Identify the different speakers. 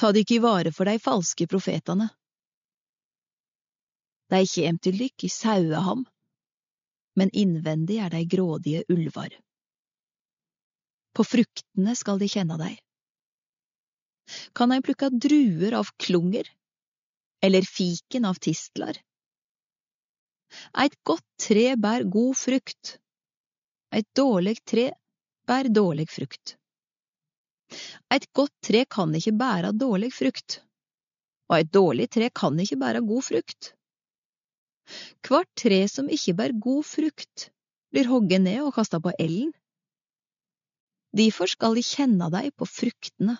Speaker 1: ta dykk i vare for dei falske profetane. Dei kjem til dykk i saueham, men innvendig er dei grådige ulvar. På fruktene skal de kjenne dei. Kan ein plukka druer av klunger, eller fiken av tistlar? Eit godt tre bær god frukt, eit dårleg tre bær dårlig frukt. Eit godt tre kan ikke bære dårlig frukt, og eit dårlig tre kan ikke bære god frukt. Hvert tre som ikke bærer god frukt, blir hogget ned og kasta på elden. Derfor skal de kjenne deg på fruktene.